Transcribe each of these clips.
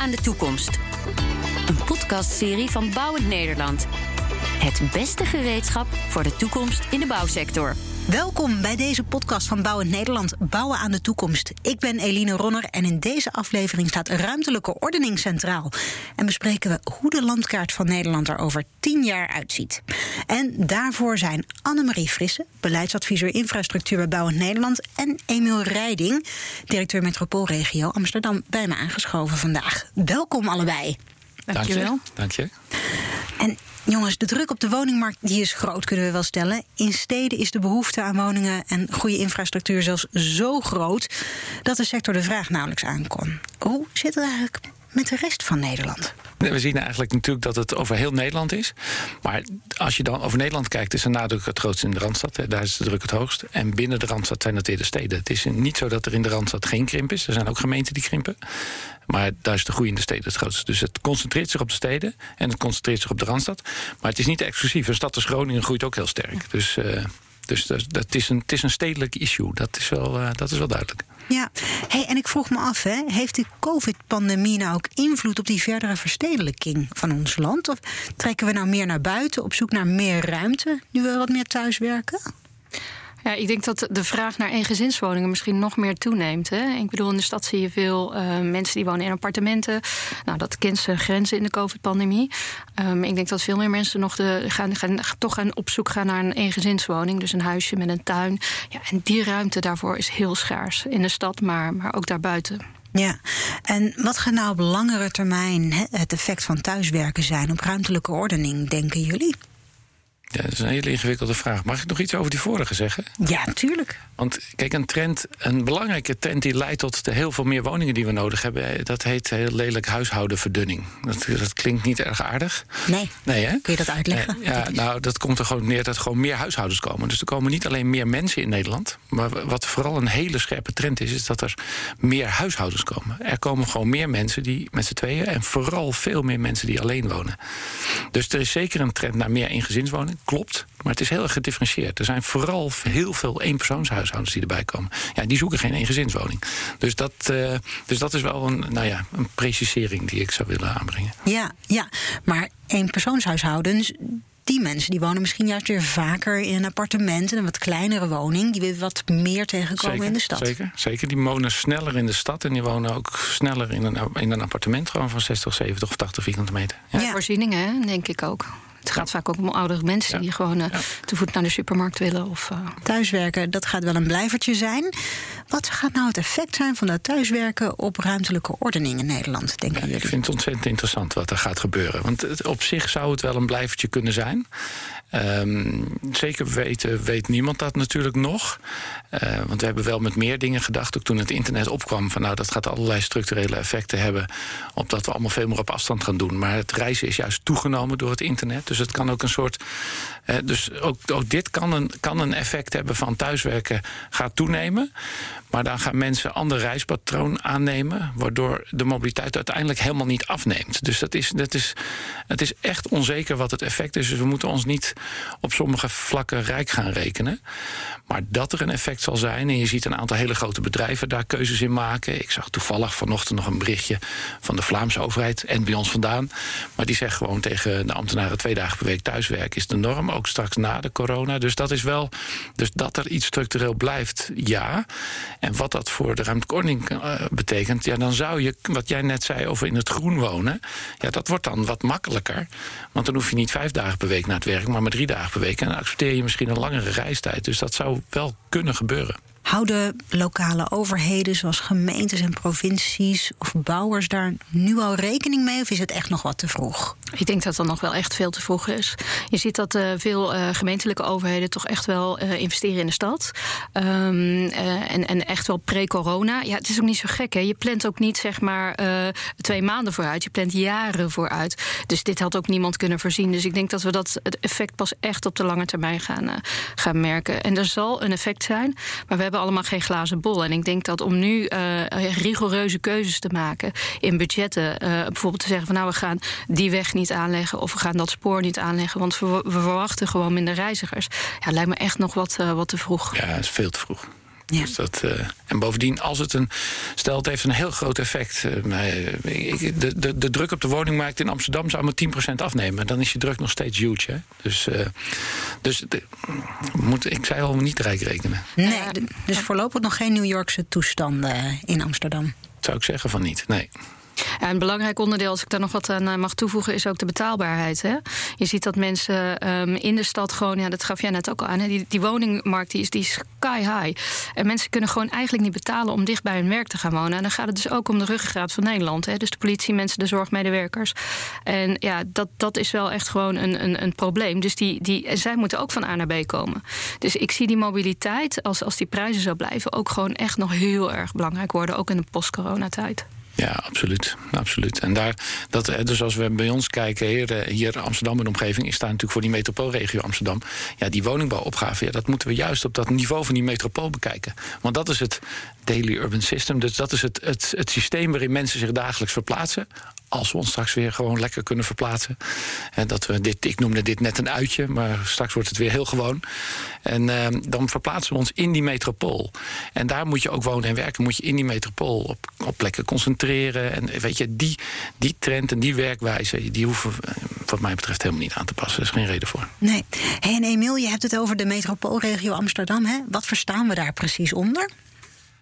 aan de toekomst. Een podcastserie van Bouwend Nederland. Het beste gereedschap voor de toekomst in de bouwsector. Welkom bij deze podcast van Bouwend Nederland, Bouwen aan de Toekomst. Ik ben Eline Ronner en in deze aflevering staat ruimtelijke ordening centraal. En bespreken we hoe de landkaart van Nederland er over tien jaar uitziet. En daarvoor zijn Annemarie Frisse, beleidsadviseur infrastructuur bij Bouwend Nederland... en Emiel Rijding, directeur metropoolregio Amsterdam, bij me aangeschoven vandaag. Welkom allebei. Dankjewel. Dank je. En Jongens, de druk op de woningmarkt die is groot, kunnen we wel stellen. In steden is de behoefte aan woningen en goede infrastructuur zelfs zo groot dat de sector de vraag nauwelijks aankon. Hoe zit het eigenlijk met de rest van Nederland? We zien eigenlijk natuurlijk dat het over heel Nederland is. Maar als je dan over Nederland kijkt, is de nadruk het grootst in de Randstad. Daar is de druk het hoogst. En binnen de Randstad zijn het weer de steden. Het is niet zo dat er in de Randstad geen krimp is. Er zijn ook gemeenten die krimpen. Maar daar is de groei in de steden het grootste. Dus het concentreert zich op de steden en het concentreert zich op de Randstad. Maar het is niet exclusief. Een stad als Groningen groeit ook heel sterk. Dus, uh, dus dat, dat, is een, het is een stedelijk issue. Dat is wel, uh, dat is wel duidelijk. Ja, hey, en ik vroeg me af, hè, heeft de COVID-pandemie nou ook invloed op die verdere verstedelijking van ons land? Of trekken we nou meer naar buiten op zoek naar meer ruimte nu we wat meer thuiswerken? Ja, ik denk dat de vraag naar eengezinswoningen misschien nog meer toeneemt. Hè? Ik bedoel, in de stad zie je veel uh, mensen die wonen in appartementen. Nou, dat kent ze grenzen in de COVID-pandemie. Um, ik denk dat veel meer mensen nog de, gaan, gaan, toch gaan op zoek gaan naar een eengezinswoning. Dus een huisje met een tuin. Ja, en die ruimte daarvoor is heel schaars in de stad, maar, maar ook daarbuiten. Ja, en wat gaat nou op langere termijn het effect van thuiswerken zijn op ruimtelijke ordening, denken jullie? Ja, dat is een hele ingewikkelde vraag. Mag ik nog iets over die vorige zeggen? Ja, natuurlijk. Want kijk, een trend, een belangrijke trend die leidt tot de heel veel meer woningen die we nodig hebben, dat heet heel lelijk huishoudenverdunning. Dat, dat klinkt niet erg aardig. Nee. nee hè? Kun je dat uitleggen? ja, nou, dat komt er gewoon neer dat er gewoon meer huishoudens komen. Dus er komen niet alleen meer mensen in Nederland, maar wat vooral een hele scherpe trend is, is dat er meer huishoudens komen. Er komen gewoon meer mensen die met z'n tweeën en vooral veel meer mensen die alleen wonen. Dus er is zeker een trend naar meer eengezinswoning klopt. Maar het is heel erg gedifferentieerd. Er zijn vooral heel veel eenpersoonshuishoudens die erbij komen. Ja, die zoeken geen eengezinswoning. Dus dat, uh, dus dat is wel een, nou ja, een precisering die ik zou willen aanbrengen. Ja, ja. maar eenpersoonshuishoudens die mensen die wonen misschien juist weer vaker in een appartement, in een wat kleinere woning, die we wat meer tegenkomen zeker, in de stad. Zeker, zeker. Die wonen sneller in de stad en die wonen ook sneller in een, in een appartement, gewoon van 60, 70 of 80 vierkante meter. Ja. ja. Voorzieningen, denk ik ook. Het gaat vaak ook om oudere mensen die gewoon uh, te voet naar de supermarkt willen. Of, uh... Thuiswerken, dat gaat wel een blijvertje zijn. Wat gaat nou het effect zijn van dat thuiswerken op ruimtelijke ordening in Nederland, denken jullie? Ik vind het ontzettend interessant wat er gaat gebeuren. Want het, op zich zou het wel een blijvertje kunnen zijn. Um, zeker weten weet niemand dat natuurlijk nog. Uh, want we hebben wel met meer dingen gedacht. Ook toen het internet opkwam. Van nou, dat gaat allerlei structurele effecten hebben. Op dat we allemaal veel meer op afstand gaan doen. Maar het reizen is juist toegenomen door het internet. Dus het kan ook een soort. Uh, dus ook, ook dit kan een, kan een effect hebben van thuiswerken gaat toenemen. Maar dan gaan mensen ander reispatroon aannemen. Waardoor de mobiliteit uiteindelijk helemaal niet afneemt. Dus dat is, dat is, het is echt onzeker wat het effect is. Dus we moeten ons niet op sommige vlakken rijk gaan rekenen. Maar dat er een effect zal zijn. En je ziet een aantal hele grote bedrijven daar keuzes in maken. Ik zag toevallig vanochtend nog een berichtje van de Vlaamse overheid en bij ons vandaan. Maar die zegt gewoon tegen de ambtenaren twee dagen per week thuiswerken is de norm. Ook straks na de corona. Dus dat is wel. Dus dat er iets structureel blijft, ja. En wat dat voor de ruimtelijke uh, betekent, ja, dan zou je, wat jij net zei over in het groen wonen, ja, dat wordt dan wat makkelijker. Want dan hoef je niet vijf dagen per week naar het werk, maar maar drie dagen per week. En dan accepteer je misschien een langere reistijd. Dus dat zou wel kunnen gebeuren. Houden lokale overheden zoals gemeentes en provincies of bouwers daar nu al rekening mee? Of is het echt nog wat te vroeg? Ik denk dat dat nog wel echt veel te vroeg is. Je ziet dat uh, veel uh, gemeentelijke overheden toch echt wel uh, investeren in de stad. Um, en, en echt wel pre-corona. Ja, het is ook niet zo gek. Hè? Je plant ook niet zeg maar twee maanden vooruit. Je plant jaren vooruit. Dus dit had ook niemand kunnen voorzien. Dus ik denk dat we dat het effect pas echt op de lange termijn gaan, gaan merken. En er zal een effect zijn. Maar we hebben allemaal geen glazen bol. En ik denk dat om nu uh, rigoureuze keuzes te maken in budgetten, uh, bijvoorbeeld te zeggen van nou we gaan die weg niet aanleggen of we gaan dat spoor niet aanleggen, want we, we verwachten gewoon minder reizigers. Ja, lijkt me echt nog wat, wat te vroeg. Ja, is veel te vroeg Ja. Dus dat, uh, en bovendien, als het een. Stel, het heeft een heel groot effect. Uh, ik, de, de, de druk op de woningmarkt in Amsterdam zou maar 10% afnemen. Dan is je druk nog steeds huge. Hè? Dus, uh, dus de, moet, ik zei al niet rijk rekenen. Nee, dus voorlopig nog geen New Yorkse toestanden in Amsterdam. Zou ik zeggen van niet, nee. Een belangrijk onderdeel, als ik daar nog wat aan eh, mag toevoegen, is ook de betaalbaarheid. Hè? Je ziet dat mensen um, in de stad gewoon, ja, dat gaf jij net ook al aan, hè? Die, die woningmarkt die is, die sky high. En mensen kunnen gewoon eigenlijk niet betalen om dicht bij hun werk te gaan wonen. En dan gaat het dus ook om de ruggengraat van Nederland. Hè? Dus de politie, mensen, de zorgmedewerkers. En ja, dat, dat is wel echt gewoon een, een, een probleem. Dus die, die, zij moeten ook van A naar B komen. Dus ik zie die mobiliteit, als, als die prijzen zo blijven, ook gewoon echt nog heel erg belangrijk worden, ook in de post-coronatijd. Ja, absoluut. absoluut. En daar, dat, eh, dus als we bij ons kijken, hier, eh, hier Amsterdam en omgeving, is daar natuurlijk voor die metropoolregio Amsterdam. Ja, die woningbouwopgave, ja, dat moeten we juist op dat niveau van die metropool bekijken. Want dat is het daily urban system. Dus dat is het, het, het systeem waarin mensen zich dagelijks verplaatsen als we ons straks weer gewoon lekker kunnen verplaatsen. En dat we dit, ik noemde dit net een uitje, maar straks wordt het weer heel gewoon. En uh, dan verplaatsen we ons in die metropool. En daar moet je ook wonen en werken. Moet je in die metropool op, op plekken concentreren. En weet je, die, die trend en die werkwijze, die hoeven eh, wat mij betreft helemaal niet aan te passen. Er is geen reden voor. Nee. Hey, en Emiel, je hebt het over de metropoolregio Amsterdam. Hè? Wat verstaan we daar precies onder?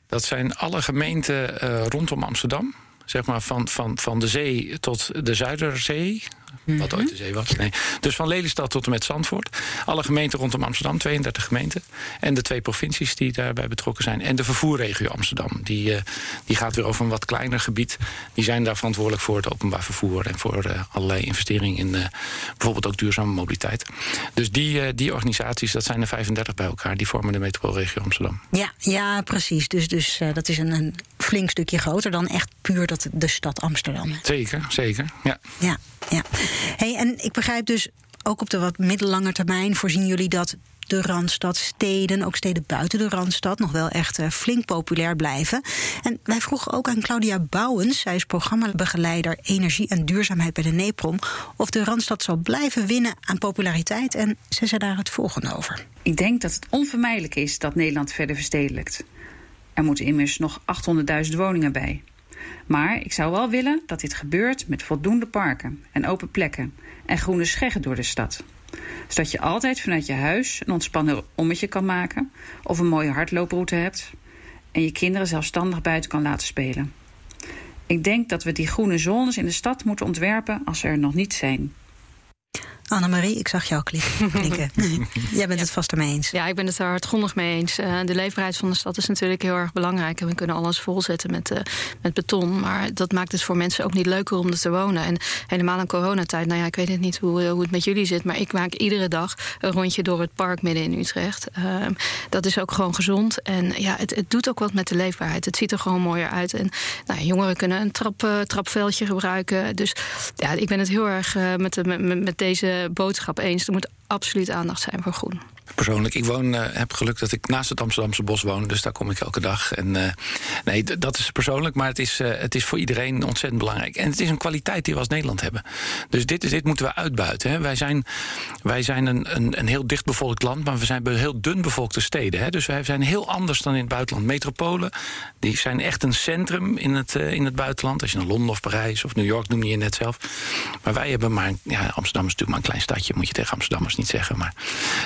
Dat zijn alle gemeenten uh, rondom Amsterdam zeg maar van, van, van de zee tot de Zuiderzee. Wat ooit de zee was. Nee. Dus van Lelystad tot en met Zandvoort. Alle gemeenten rondom Amsterdam, 32 gemeenten. En de twee provincies die daarbij betrokken zijn. En de vervoerregio Amsterdam. Die, uh, die gaat weer over een wat kleiner gebied. Die zijn daar verantwoordelijk voor het openbaar vervoer. En voor uh, allerlei investeringen in uh, bijvoorbeeld ook duurzame mobiliteit. Dus die, die organisaties, dat zijn er 35 bij elkaar. Die vormen de metropoolregio Amsterdam. Ja, ja precies. Dus, dus dat is een, een flink stukje groter dan echt puur dat de stad Amsterdam. Zeker, zeker. Ja. ja, ja. Hey, en ik begrijp dus ook op de wat middellange termijn voorzien jullie dat de Randstad, steden, ook steden buiten de Randstad, nog wel echt uh, flink populair blijven. En wij vroegen ook aan Claudia Bouwens, zij is programmabegeleider Energie en Duurzaamheid bij de NEPROM, of de Randstad zal blijven winnen aan populariteit. En ze zei daar het volgende over. Ik denk dat het onvermijdelijk is dat Nederland verder verstedelijkt. Er moeten immers nog 800.000 woningen bij. Maar ik zou wel willen dat dit gebeurt met voldoende parken en open plekken en groene scheggen door de stad. Zodat je altijd vanuit je huis een ontspannen ommetje kan maken of een mooie hardlooproute hebt en je kinderen zelfstandig buiten kan laten spelen. Ik denk dat we die groene zones in de stad moeten ontwerpen als ze er nog niet zijn. Annemarie, ik zag jou knikken. Jij bent het vast ermee eens. Ja, ik ben het er hardgrondig mee eens. Uh, de leefbaarheid van de stad is natuurlijk heel erg belangrijk. En we kunnen alles volzetten met, uh, met beton. Maar dat maakt het voor mensen ook niet leuker om er te wonen. En helemaal in coronatijd, nou ja, ik weet het niet hoe, hoe het met jullie zit. Maar ik maak iedere dag een rondje door het park midden in Utrecht. Uh, dat is ook gewoon gezond. En ja, het, het doet ook wat met de leefbaarheid. Het ziet er gewoon mooier uit. En nou, jongeren kunnen een trap, trapveldje gebruiken. Dus ja, ik ben het heel erg met, de, met, met deze boodschap eens. Er moet absoluut aandacht zijn voor groen. Persoonlijk, ik woon, uh, heb geluk dat ik naast het Amsterdamse bos woon, dus daar kom ik elke dag. En uh, nee, dat is persoonlijk, maar het is, uh, het is voor iedereen ontzettend belangrijk. En het is een kwaliteit die we als Nederland hebben. Dus dit, dit moeten we uitbuiten. Hè. Wij zijn, wij zijn een, een, een heel dichtbevolkt land, maar we zijn heel dun bevolkte steden. Hè. Dus wij zijn heel anders dan in het buitenland. Metropolen, die zijn echt een centrum in het, in het buitenland. Als je naar Londen of Parijs of New York noem je net zelf. Maar wij hebben maar, ja, Amsterdam is natuurlijk maar een klein stadje, moet je tegen Amsterdammers niet zeggen. Maar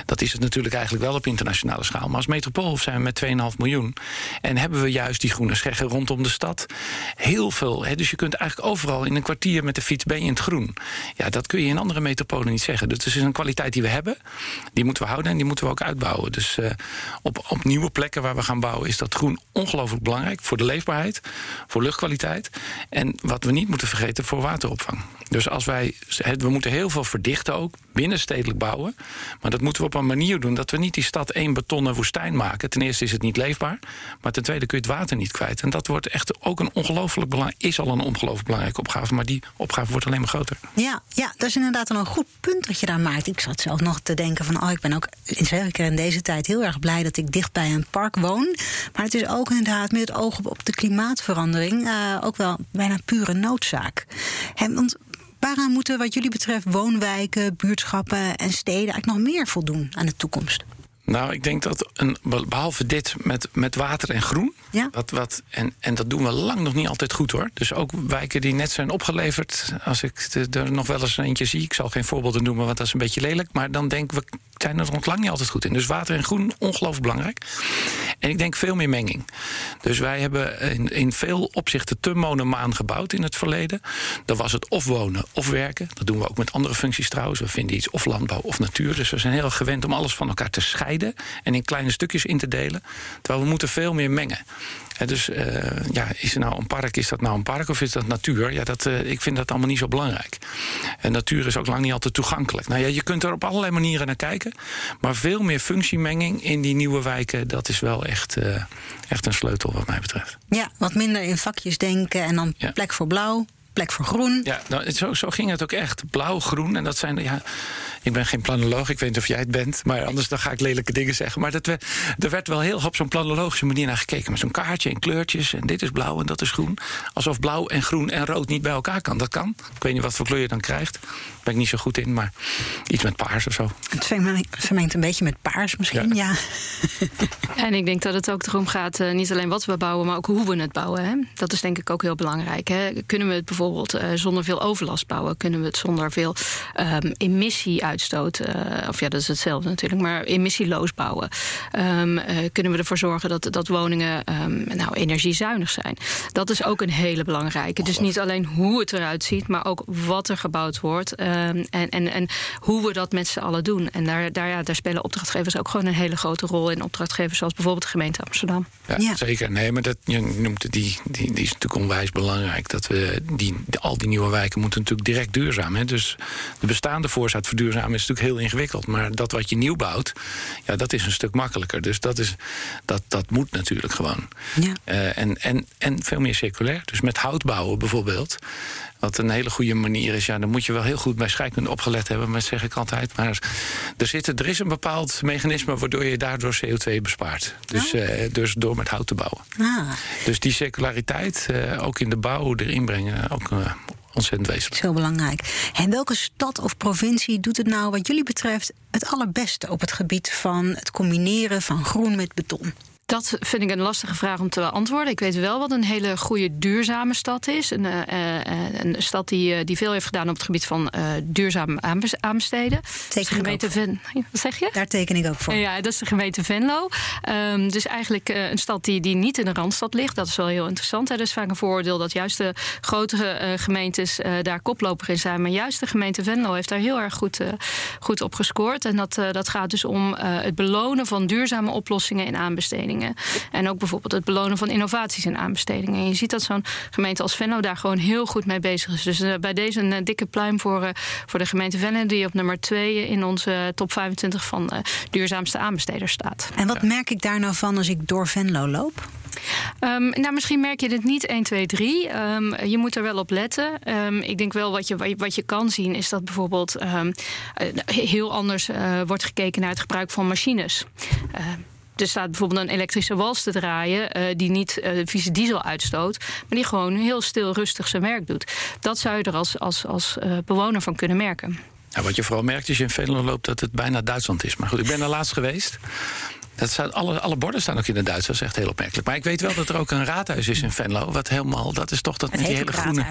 dat is het natuurlijk natuurlijk eigenlijk wel op internationale schaal. Maar als metropool zijn we met 2,5 miljoen. En hebben we juist die groene scheggen rondom de stad. Heel veel. Hè, dus je kunt eigenlijk overal in een kwartier met de fiets ben je in het groen. Ja, dat kun je in andere metropolen niet zeggen. Dus het is een kwaliteit die we hebben. Die moeten we houden en die moeten we ook uitbouwen. Dus uh, op, op nieuwe plekken waar we gaan bouwen is dat groen ongelooflijk belangrijk. Voor de leefbaarheid, voor luchtkwaliteit. En wat we niet moeten vergeten, voor wateropvang. Dus als wij, we moeten heel veel verdichten ook, binnenstedelijk bouwen. Maar dat moeten we op een manier doen dat we niet die stad één betonnen woestijn maken. Ten eerste is het niet leefbaar, maar ten tweede kun je het water niet kwijt. En dat wordt echt ook een ongelooflijk belangrijk, is al een ongelooflijk belangrijke opgave, maar die opgave wordt alleen maar groter. Ja, ja, dat is inderdaad een goed punt dat je daar maakt. Ik zat zelf nog te denken van, oh, ik ben ook zeker in deze tijd heel erg blij dat ik dicht bij een park woon. Maar het is ook inderdaad met het oog op de klimaatverandering uh, ook wel bijna pure noodzaak. Want Waaraan moeten wat jullie betreft woonwijken, buurtschappen en steden eigenlijk nog meer voldoen aan de toekomst? Nou, ik denk dat behalve dit met, met water en groen. Ja. Wat, wat, en, en dat doen we lang nog niet altijd goed hoor. Dus ook wijken die net zijn opgeleverd. Als ik er nog wel eens eentje zie. Ik zal geen voorbeelden noemen, want dat is een beetje lelijk. Maar dan denk we zijn er nog lang niet altijd goed in. Dus water en groen, ongelooflijk belangrijk. En ik denk veel meer menging. Dus wij hebben in, in veel opzichten te monomaan gebouwd in het verleden. Dan was het of wonen of werken. Dat doen we ook met andere functies trouwens. We vinden iets of landbouw of natuur. Dus we zijn heel gewend om alles van elkaar te scheiden en in kleine stukjes in te delen. Terwijl we moeten veel meer mengen. Dus uh, ja, is er nou een park, is dat nou een park of is dat natuur? Ja, dat, uh, ik vind dat allemaal niet zo belangrijk. En natuur is ook lang niet altijd toegankelijk. Nou ja, je kunt er op allerlei manieren naar kijken. Maar veel meer functiemenging in die nieuwe wijken, dat is wel echt, uh, echt een sleutel wat mij betreft. Ja, wat minder in vakjes denken en dan ja. plek voor blauw, plek voor groen. Ja, nou, zo, zo ging het ook echt. Blauw, groen. En dat zijn, ja, ik ben geen planoloog, ik weet niet of jij het bent. Maar anders dan ga ik lelijke dingen zeggen. Maar dat we, er werd wel heel op zo'n planologische manier naar gekeken. Met zo'n kaartje en kleurtjes. En dit is blauw en dat is groen. Alsof blauw en groen en rood niet bij elkaar kan. Dat kan. Ik weet niet wat voor kleur je dan krijgt. Daar ben ik niet zo goed in. Maar iets met paars of zo. Het vermengt een beetje met paars misschien, ja. ja. En ik denk dat het ook erom gaat, uh, niet alleen wat we bouwen, maar ook hoe we het bouwen. Hè? Dat is denk ik ook heel belangrijk. Hè? Kunnen we het bijvoorbeeld uh, zonder veel overlast bouwen? Kunnen we het zonder veel um, emissie uitstoot, uh, of ja, dat is hetzelfde natuurlijk, maar emissieloos bouwen? Um, kunnen we ervoor zorgen dat, dat woningen um, nou, energiezuinig zijn? Dat is ook een hele belangrijke. Dus niet alleen hoe het eruit ziet, maar ook wat er gebouwd wordt en, en, en hoe we dat met z'n allen doen. En daar, daar, ja, daar spelen opdrachtgevers ook gewoon een hele grote rol in. Opdrachtgevers zoals bijvoorbeeld de gemeente Amsterdam. Ja, ja. zeker. Nee, maar dat, je noemt die, die, die is natuurlijk onwijs belangrijk. Dat we die, al die nieuwe wijken moeten natuurlijk direct duurzaam. Hè? Dus de bestaande voorzet verduurzamen is natuurlijk heel ingewikkeld. Maar dat wat je nieuw bouwt, ja, dat is een stuk makkelijker. Dus dat, is, dat, dat moet natuurlijk gewoon. Ja. Uh, en, en, en veel meer circulair. Dus met hout bouwen bijvoorbeeld. Wat een hele goede manier is. Ja, dan moet je wel heel goed bij scheikunde opgelet hebben, maar dat zeg ik altijd. Maar er, zit, er is een bepaald mechanisme waardoor je daardoor CO2 bespaart. Dus, uh, dus door met hout te bouwen. Ah. Dus die circulariteit, uh, ook in de bouw erin brengen, ook ontzettend wezenlijk. Zo belangrijk. En welke stad of provincie doet het nou, wat jullie betreft, het allerbeste op het gebied van het combineren van groen met beton? Dat vind ik een lastige vraag om te beantwoorden. Ik weet wel wat een hele goede duurzame stad is. Een, uh, een stad die, die veel heeft gedaan op het gebied van duurzaam aanbesteden. Teken de gemeente Ven. Wat zeg je? Daar teken ik ook voor. Ja, dat is de gemeente Venlo. Um, dus eigenlijk een stad die, die niet in de randstad ligt. Dat is wel heel interessant. Hè. Er is vaak een vooroordeel dat juist de grotere gemeentes daar koploper in zijn. Maar juist de gemeente Venlo heeft daar heel erg goed, goed op gescoord. En dat, dat gaat dus om het belonen van duurzame oplossingen in aanbestedingen. En ook bijvoorbeeld het belonen van innovaties en aanbestedingen. En je ziet dat zo'n gemeente als Venlo daar gewoon heel goed mee bezig is. Dus uh, bij deze een uh, dikke pluim voor, uh, voor de gemeente Venlo, die op nummer 2 in onze top 25 van duurzaamste aanbesteders staat. En wat merk ik daar nou van als ik door Venlo loop? Um, nou, misschien merk je het niet 1, 2, 3. Um, je moet er wel op letten. Um, ik denk wel wat je, wat je kan zien is dat bijvoorbeeld heel anders wordt gekeken naar het gebruik van machines er staat bijvoorbeeld een elektrische wals te draaien uh, die niet uh, vieze diesel uitstoot, maar die gewoon heel stil rustig zijn werk doet. Dat zou je er als, als, als uh, bewoner van kunnen merken. Ja, wat je vooral merkt als je in Venlo loopt dat het bijna Duitsland is. Maar goed, ik ben er laatst geweest. Dat staat, alle, alle borden staan ook in het Duits, dat is echt heel opmerkelijk. Maar ik weet wel dat er ook een raadhuis is in Venlo. Wat helemaal, dat is toch dat het met die hele groene.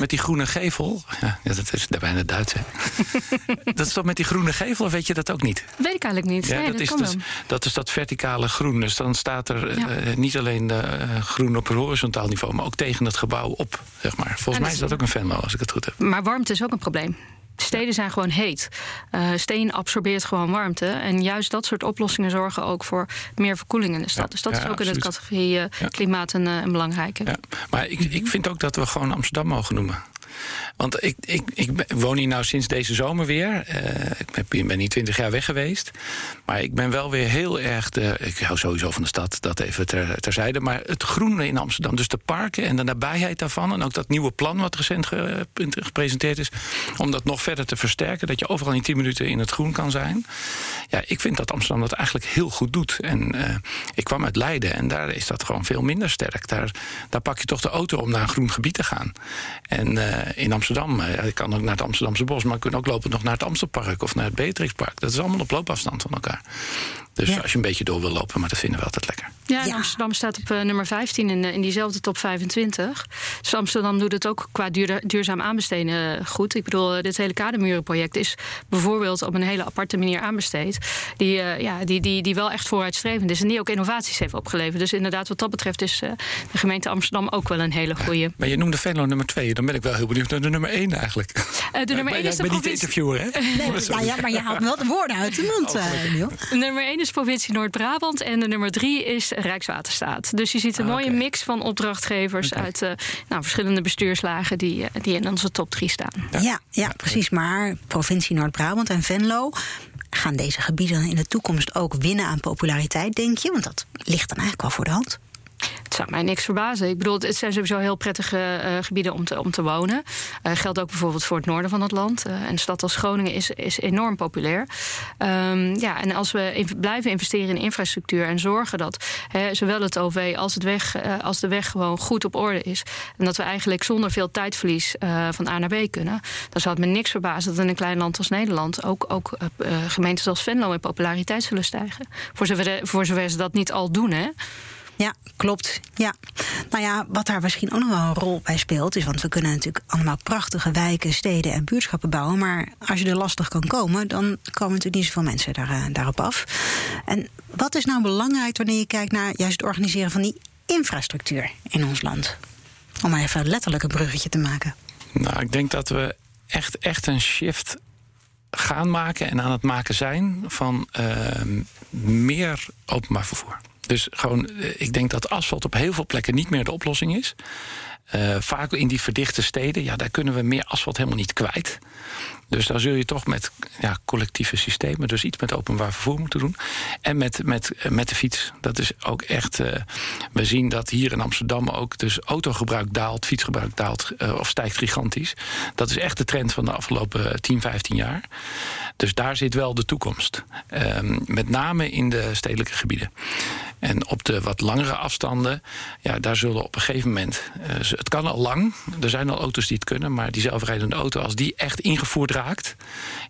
Met die groene gevel. Ja, dat is bijna Duits, hè? dat is toch met die groene gevel, of weet je dat ook niet? Weet ik eigenlijk niet. Ja, nee, dat, dat, is dus, dat is dat verticale groen. Dus dan staat er Ja. uh, niet alleen uh, groen op horizontaal niveau, maar ook tegen het gebouw op, zeg maar. Volgens En mij is dat ook een Venlo, als ik het goed heb. Maar warmte is ook een probleem. Steden zijn gewoon heet. Uh, steen absorbeert gewoon warmte. En juist dat soort oplossingen zorgen ook voor meer verkoeling in de stad. Ja, dus dat ja, is ook in de categorie uh, klimaat een, uh, een belangrijke. Maar ik, ik vind ook dat we gewoon Amsterdam mogen noemen. Want ik, ik, ik woon hier nou sinds deze zomer weer. Eh, ik ben, niet twintig jaar weg geweest. Maar ik ben wel weer heel erg. Ik hou sowieso van de stad, dat even ter, terzijde. Maar het groene in Amsterdam, dus de parken en de nabijheid daarvan. En ook dat nieuwe plan wat recent ge- gepresenteerd is. Om dat nog verder te versterken. Dat je overal in tien minuten in het groen kan zijn. Ja, ik vind dat Amsterdam dat eigenlijk heel goed doet. En eh, ik kwam uit Leiden en daar is dat gewoon veel minder sterk. Daar, daar pak je toch de auto om naar een groen gebied te gaan. En eh, in Amsterdam, eh, je kan ook naar het Amsterdamse bos, maar je kunt ook lopen nog naar het Amstelpark of naar het Beatrixpark. Dat is allemaal op loopafstand van elkaar. Dus als je een beetje door wil lopen, maar dat vinden we altijd lekker. Ja, Amsterdam staat op uh, nummer 15 in, in diezelfde top 25. Dus Amsterdam doet het ook qua duur, duurzaam aanbesteden goed. Ik bedoel, dit hele kadermurenproject is bijvoorbeeld op een hele aparte manier aanbesteed. Die, uh, ja, die, die, die wel echt vooruitstrevend is en die ook innovaties heeft opgeleverd. Dus inderdaad, wat dat betreft is uh, de gemeente Amsterdam ook wel een hele goede. Maar je noemde Venlo nummer 2. Dan ben ik wel heel benieuwd naar de nummer 1 eigenlijk. de nummer 1 is de ik ben niet de interviewer, hè? Nee, ja, ja, maar je haalt wel de woorden uit de mond, oh, Nummer 1 is provincie Noord-Brabant en de nummer 3 is Rijkswaterstaat. Dus je ziet een ah, mooie mix van opdrachtgevers uit uh, nou, verschillende bestuurslagen die, uh, die in onze top 3 staan. Ja, ja, ja precies. Maar provincie Noord-Brabant en Venlo. Gaan deze gebieden in de toekomst ook winnen aan populariteit, denk je? Want dat ligt dan eigenlijk wel voor de hand. Het zou mij niks verbazen. Ik bedoel, het zijn sowieso heel prettige uh, gebieden om te, om te wonen. Uh, geldt ook bijvoorbeeld voor het noorden van het land. Een stad als Groningen is, is enorm populair. Um, ja, en als we blijven investeren in infrastructuur en zorgen dat he, zowel het OV als, het weg, als de weg gewoon goed op orde is. En dat we eigenlijk zonder veel tijdverlies van A naar B kunnen. Dan zou het me niks verbazen dat in een klein land als Nederland ook, ook gemeentes als Venlo in populariteit zullen stijgen. Voor zover, voor zover ze dat niet al doen, hè. Ja, klopt. Ja. Nou ja, wat daar misschien ook nog wel een rol bij speelt, is want we kunnen natuurlijk allemaal prachtige wijken, steden en buurtschappen bouwen. Maar als je er lastig kan komen, dan komen natuurlijk niet zoveel mensen daar, uh, daarop af. En wat is nou belangrijk wanneer je kijkt naar juist het organiseren van die infrastructuur in ons land? Om maar even letterlijk een bruggetje te maken. Nou, ik denk dat we echt, echt een shift gaan maken en aan het maken zijn van uh, meer openbaar vervoer. Dus gewoon, eh, ik denk dat asfalt op heel veel plekken niet meer de oplossing is. Uh, vaak in die verdichte steden, ja, daar kunnen we meer asfalt helemaal niet kwijt. Dus daar zul je toch met ja, collectieve systemen, dus iets met openbaar vervoer moeten doen. En met, met, met de fiets. Dat is ook echt. Uh, we zien dat hier in Amsterdam ook dus autogebruik daalt, fietsgebruik daalt of stijgt gigantisch. Dat is echt de trend van de afgelopen 10, 15 jaar. Dus daar zit wel de toekomst. Um, met name in de stedelijke gebieden. En op de wat langere afstanden, ja, daar zullen op een gegeven moment. Het kan al lang, er zijn al auto's die het kunnen, maar die zelfrijdende auto, als die echt ingevoerd raakt,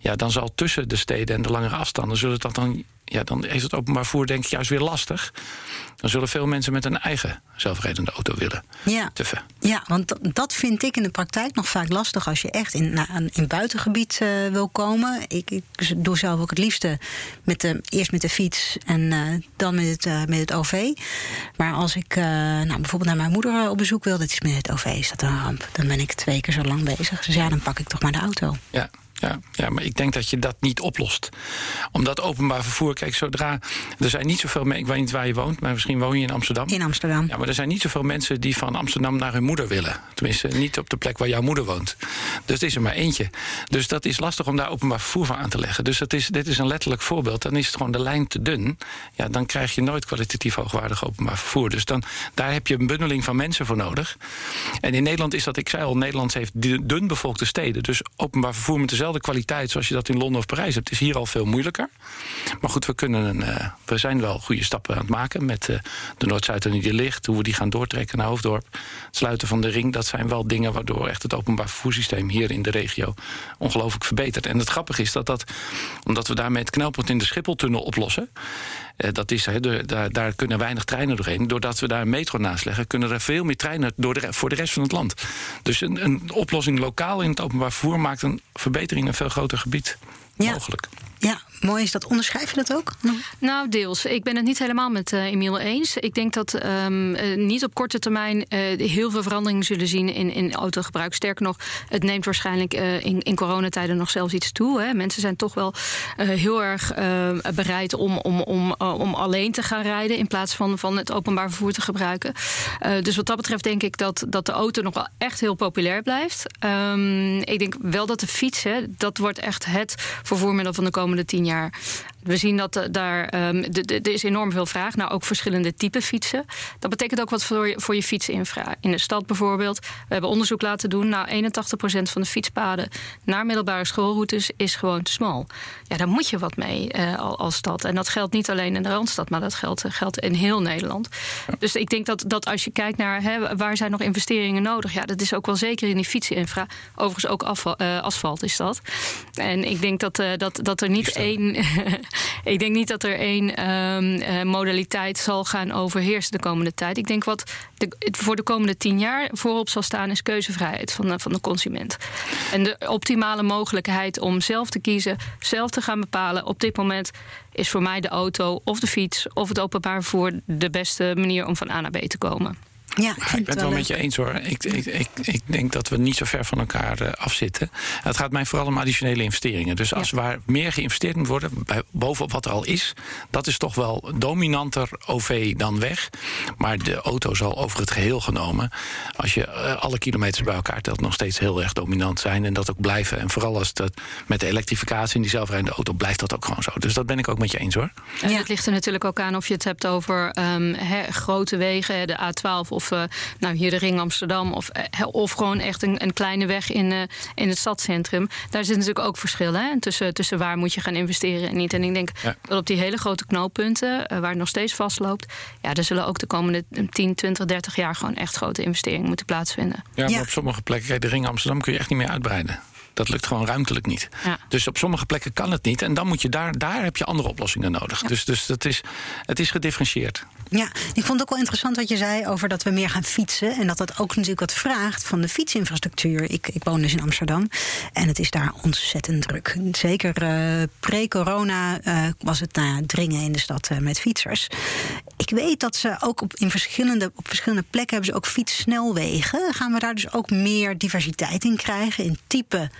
ja, dan zal tussen de steden en de langere afstanden zullen dat dan ja, dan is het openbaar vervoer denk ik juist weer lastig. Dan zullen veel mensen met een eigen zelfrijdende auto willen. Ja, ja want dat vind ik in de praktijk nog vaak lastig als je echt in, naar een buitengebied uh, wil komen. Ik, ik, doe zelf ook het liefste met de, eerst met de fiets en uh, dan met het, uh, met het OV. Maar als ik nou, bijvoorbeeld naar mijn moeder op bezoek wil, dat is met het OV, is dat een ramp. Dan ben ik twee keer zo lang bezig. Dus ja, dan pak ik toch maar de auto. Ja, ja, ja, maar ik denk dat je dat niet oplost. Omdat openbaar vervoer, kijk, zodra. Er zijn niet zoveel mensen. Ik weet niet waar je woont, maar misschien woon je in Amsterdam. In Amsterdam. Ja, maar er zijn niet zoveel mensen die van Amsterdam naar hun moeder willen. Tenminste, niet op de plek waar jouw moeder woont. Dus het is er maar eentje. Dus dat is lastig om daar openbaar vervoer van aan te leggen. Dus dat is, dit is een letterlijk voorbeeld. Dan is het gewoon de lijn te dun. Ja, dan krijg je nooit kwalitatief hoogwaardig openbaar vervoer. Dus dan, daar heb je een bundeling van mensen voor nodig. En in Nederland is dat, ik zei al, Nederland heeft dun bevolkte steden. Dus openbaar vervoer met dezelfde kwaliteit zoals je dat in Londen of Parijs hebt, is hier al veel moeilijker. Maar goed, we, kunnen, uh, we zijn wel goede stappen aan het maken met uh, de Noord-Zuid en die ligt, hoe we die gaan doortrekken naar Hoofddorp. Het sluiten van de ring, dat zijn wel dingen waardoor echt het openbaar vervoerssysteem hier in de regio ongelooflijk verbetert. En het grappige is dat dat, omdat we daarmee het knelpunt in de Schipholtunnel oplossen. Uh, dat is, de, daar, daar, kunnen weinig treinen doorheen. Doordat we daar een metro naast leggen, kunnen er veel meer treinen door de, voor de rest van het land. Dus een, een oplossing lokaal in het openbaar vervoer maakt een verbetering in een veel groter gebied ja. mogelijk. Ja, mooi is dat. Onderschrijf je dat ook? Nou, deels. Ik ben het niet helemaal met uh, Emiel eens. Ik denk dat um, niet op korte termijn uh, heel veel veranderingen zullen zien in, in autogebruik. Sterker nog, het neemt waarschijnlijk in, in coronatijden nog zelfs iets toe. Hè. Mensen zijn toch wel heel erg bereid om, om, om, om alleen te gaan rijden in plaats van, van het openbaar vervoer te gebruiken. dus wat dat betreft denk ik dat, dat de auto nog wel echt heel populair blijft. Um, ik denk wel dat de fiets, dat wordt echt het vervoermiddel van de komende komende tien jaar. We zien dat uh, daar um, er is enorm veel vraag naar ook verschillende type fietsen. Dat betekent ook wat voor je, voor je fietsinfra. In de stad bijvoorbeeld. We hebben onderzoek laten doen. Nou, 81% van de fietspaden naar middelbare schoolroutes is gewoon te smal. Ja, daar moet je wat mee uh, als stad. En dat geldt niet alleen in de Randstad, maar dat geldt, geldt in heel Nederland. Dus ik denk dat, dat als je kijkt naar hè, waar zijn nog investeringen nodig, ja, dat is ook wel zeker in die fietsinfra. Overigens ook afval, uh, asfalt is dat. En ik denk dat, dat, dat er niet één ik denk niet dat er één ehm, eh, modaliteit zal gaan overheersen de komende tijd. Ik denk wat de, voor de komende tien jaar voorop zal staan, is keuzevrijheid van de, van de consument. En de optimale mogelijkheid om zelf te kiezen, zelf te gaan bepalen. Op dit moment is voor mij de auto of de fiets of het openbaar vervoer de beste manier om van A naar B te komen. Ja, ik, ik ben het wel met je eens hoor. Ik, ik, ik, ik, denk dat we niet zo ver van elkaar uh, afzitten. Het gaat mij vooral om additionele investeringen. Dus als ja. waar meer geïnvesteerd moet worden, bij, bovenop wat er al is, dat is toch wel dominanter OV dan weg. Maar de auto zal over het geheel genomen, als je uh, alle kilometers bij elkaar telt, nog steeds heel erg dominant zijn en dat ook blijven. En vooral als dat met de elektrificatie in die zelfrijdende auto blijft dat ook gewoon zo. Dus dat ben ik ook met je eens hoor. En ja. het ligt er natuurlijk ook aan of je het hebt over um, he, grote wegen, de A12 of of uh, nou, hier de Ring Amsterdam. Of, uh, of gewoon echt een, een kleine weg in, uh, in het stadscentrum. Daar zit natuurlijk ook verschil hè, tussen, tussen waar moet je gaan investeren en niet. En ik denk ja. dat op die hele grote knooppunten, waar het nog steeds vastloopt, ja, er zullen ook de komende 10, 20, 30 jaar gewoon echt grote investeringen moeten plaatsvinden. Ja, maar ja. op sommige plekken, kijk, de Ring Amsterdam kun je echt niet meer uitbreiden. Dat lukt gewoon ruimtelijk niet. Ja. Dus op sommige plekken kan het niet. En dan moet je daar, daar heb je andere oplossingen nodig. Ja. Dus, dus dat is, het is gedifferentieerd. Ja, ik vond het ook wel interessant wat je zei over dat we meer gaan fietsen. En dat dat ook natuurlijk wat vraagt van de fietsinfrastructuur. Ik, ik woon dus in Amsterdam en het is daar ontzettend druk. Zeker uh, pre-corona uh, was het nou ja, dringen in de stad uh, met fietsers. Ik weet dat ze ook op, in verschillende, op verschillende plekken hebben ze ook fietssnelwegen. Gaan we daar dus ook meer diversiteit in krijgen in type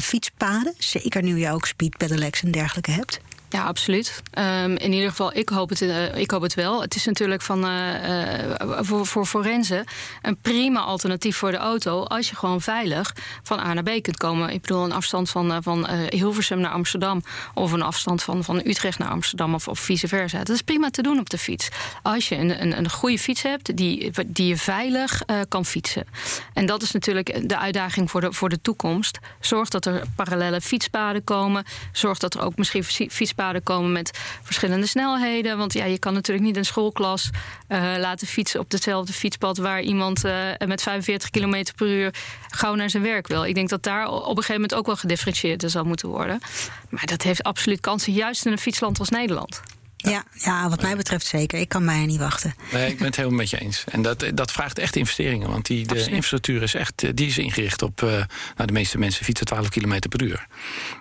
fietspaden? Zeker nu je ook speed pedelecs en dergelijke hebt. Ja, absoluut. Um, in ieder geval, ik hoop het, uh, ik hoop het wel. Het is natuurlijk van, uh, uh, voor, voor forensen een prima alternatief voor de auto... als je gewoon veilig van A naar B kunt komen. Ik bedoel, een afstand van, van Hilversum naar Amsterdam... of een afstand van, van Utrecht naar Amsterdam of, of vice versa. Dat is prima te doen op de fiets. Als je een, een, een goede fiets hebt die, die je veilig kan fietsen. En dat is natuurlijk de uitdaging voor de, voor de toekomst. Zorg dat er parallele fietspaden komen. Zorg dat er ook misschien fietspaden komen met verschillende snelheden. Want ja, je kan natuurlijk niet een schoolklas uh, laten fietsen op hetzelfde fietspad waar iemand uh, met 45 km per uur gauw naar zijn werk wil. Ik denk dat daar op een gegeven moment ook wel gedifferentieerd zal moeten worden. Maar dat heeft absoluut kansen, juist in een fietsland als Nederland. Ja, ja, wat mij betreft zeker. Ik kan mij niet wachten. Nee, ik ben het helemaal met je eens. En dat, dat vraagt echt investeringen. Want die, de infrastructuur is echt die is ingericht op... Uh, nou, de meeste mensen fietsen 12 km per uur.